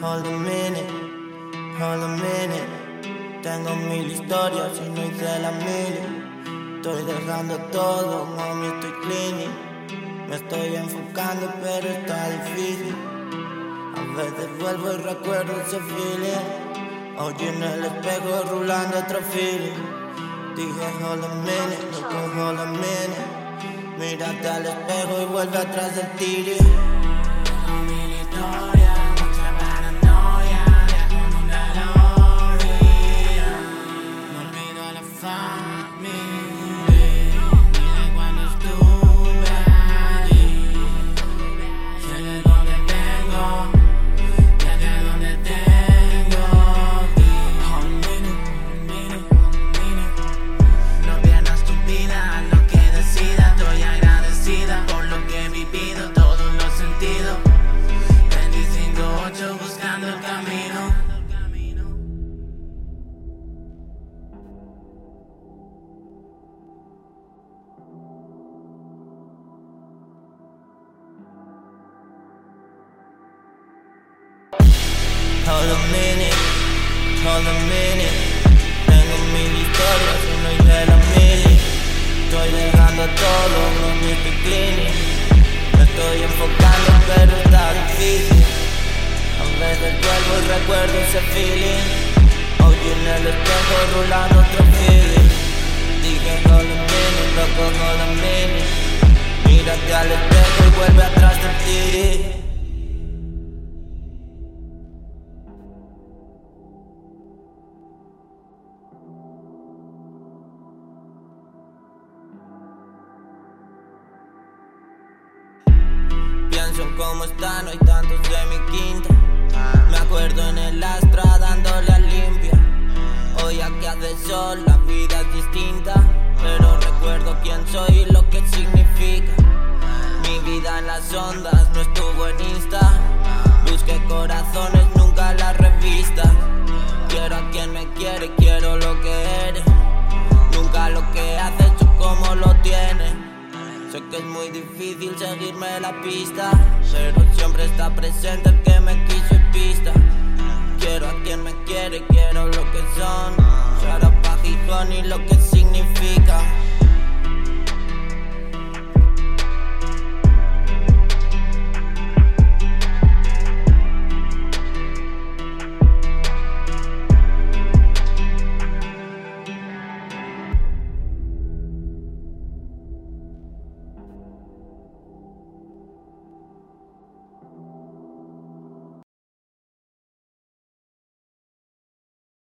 hold a minute, hold a minute. Tengo mil historias y no hice la mil. Estoy dejando todo, mami, estoy cleaning. Me estoy enfocando, pero está difícil. A veces vuelvo y recuerdo ese feeling. Hoy en el espejo rulando otro feeling. Dije, hold a minute, loco, hold a minute. Mírate al espejo y vuelve atrás del tiri. No Hold a minute, hold a minute. Tengo mil historias y no hice la mili. Estoy dejando todo, no me estoy. Me estoy enfocando, pero está difícil. A veces vuelvo y recuerdo ese feeling. Hoy en el espejo rulando otro feeling. Dije hold a minute, loco, hold a minute. Mírate al espejo y vuelve atrás del tiri. Aquí hace sol, la vida es distinta. Pero recuerdo quién soy y lo que significa. Mi vida en las ondas no estuvo en Insta. Busqué corazones, nunca la revista. Quiero a quien me quiere, quiero lo que eres. Nunca lo que haces o cómo lo tienes. Sé que es muy difícil seguirme la pista, pero siempre está presente el que me quiso y pista.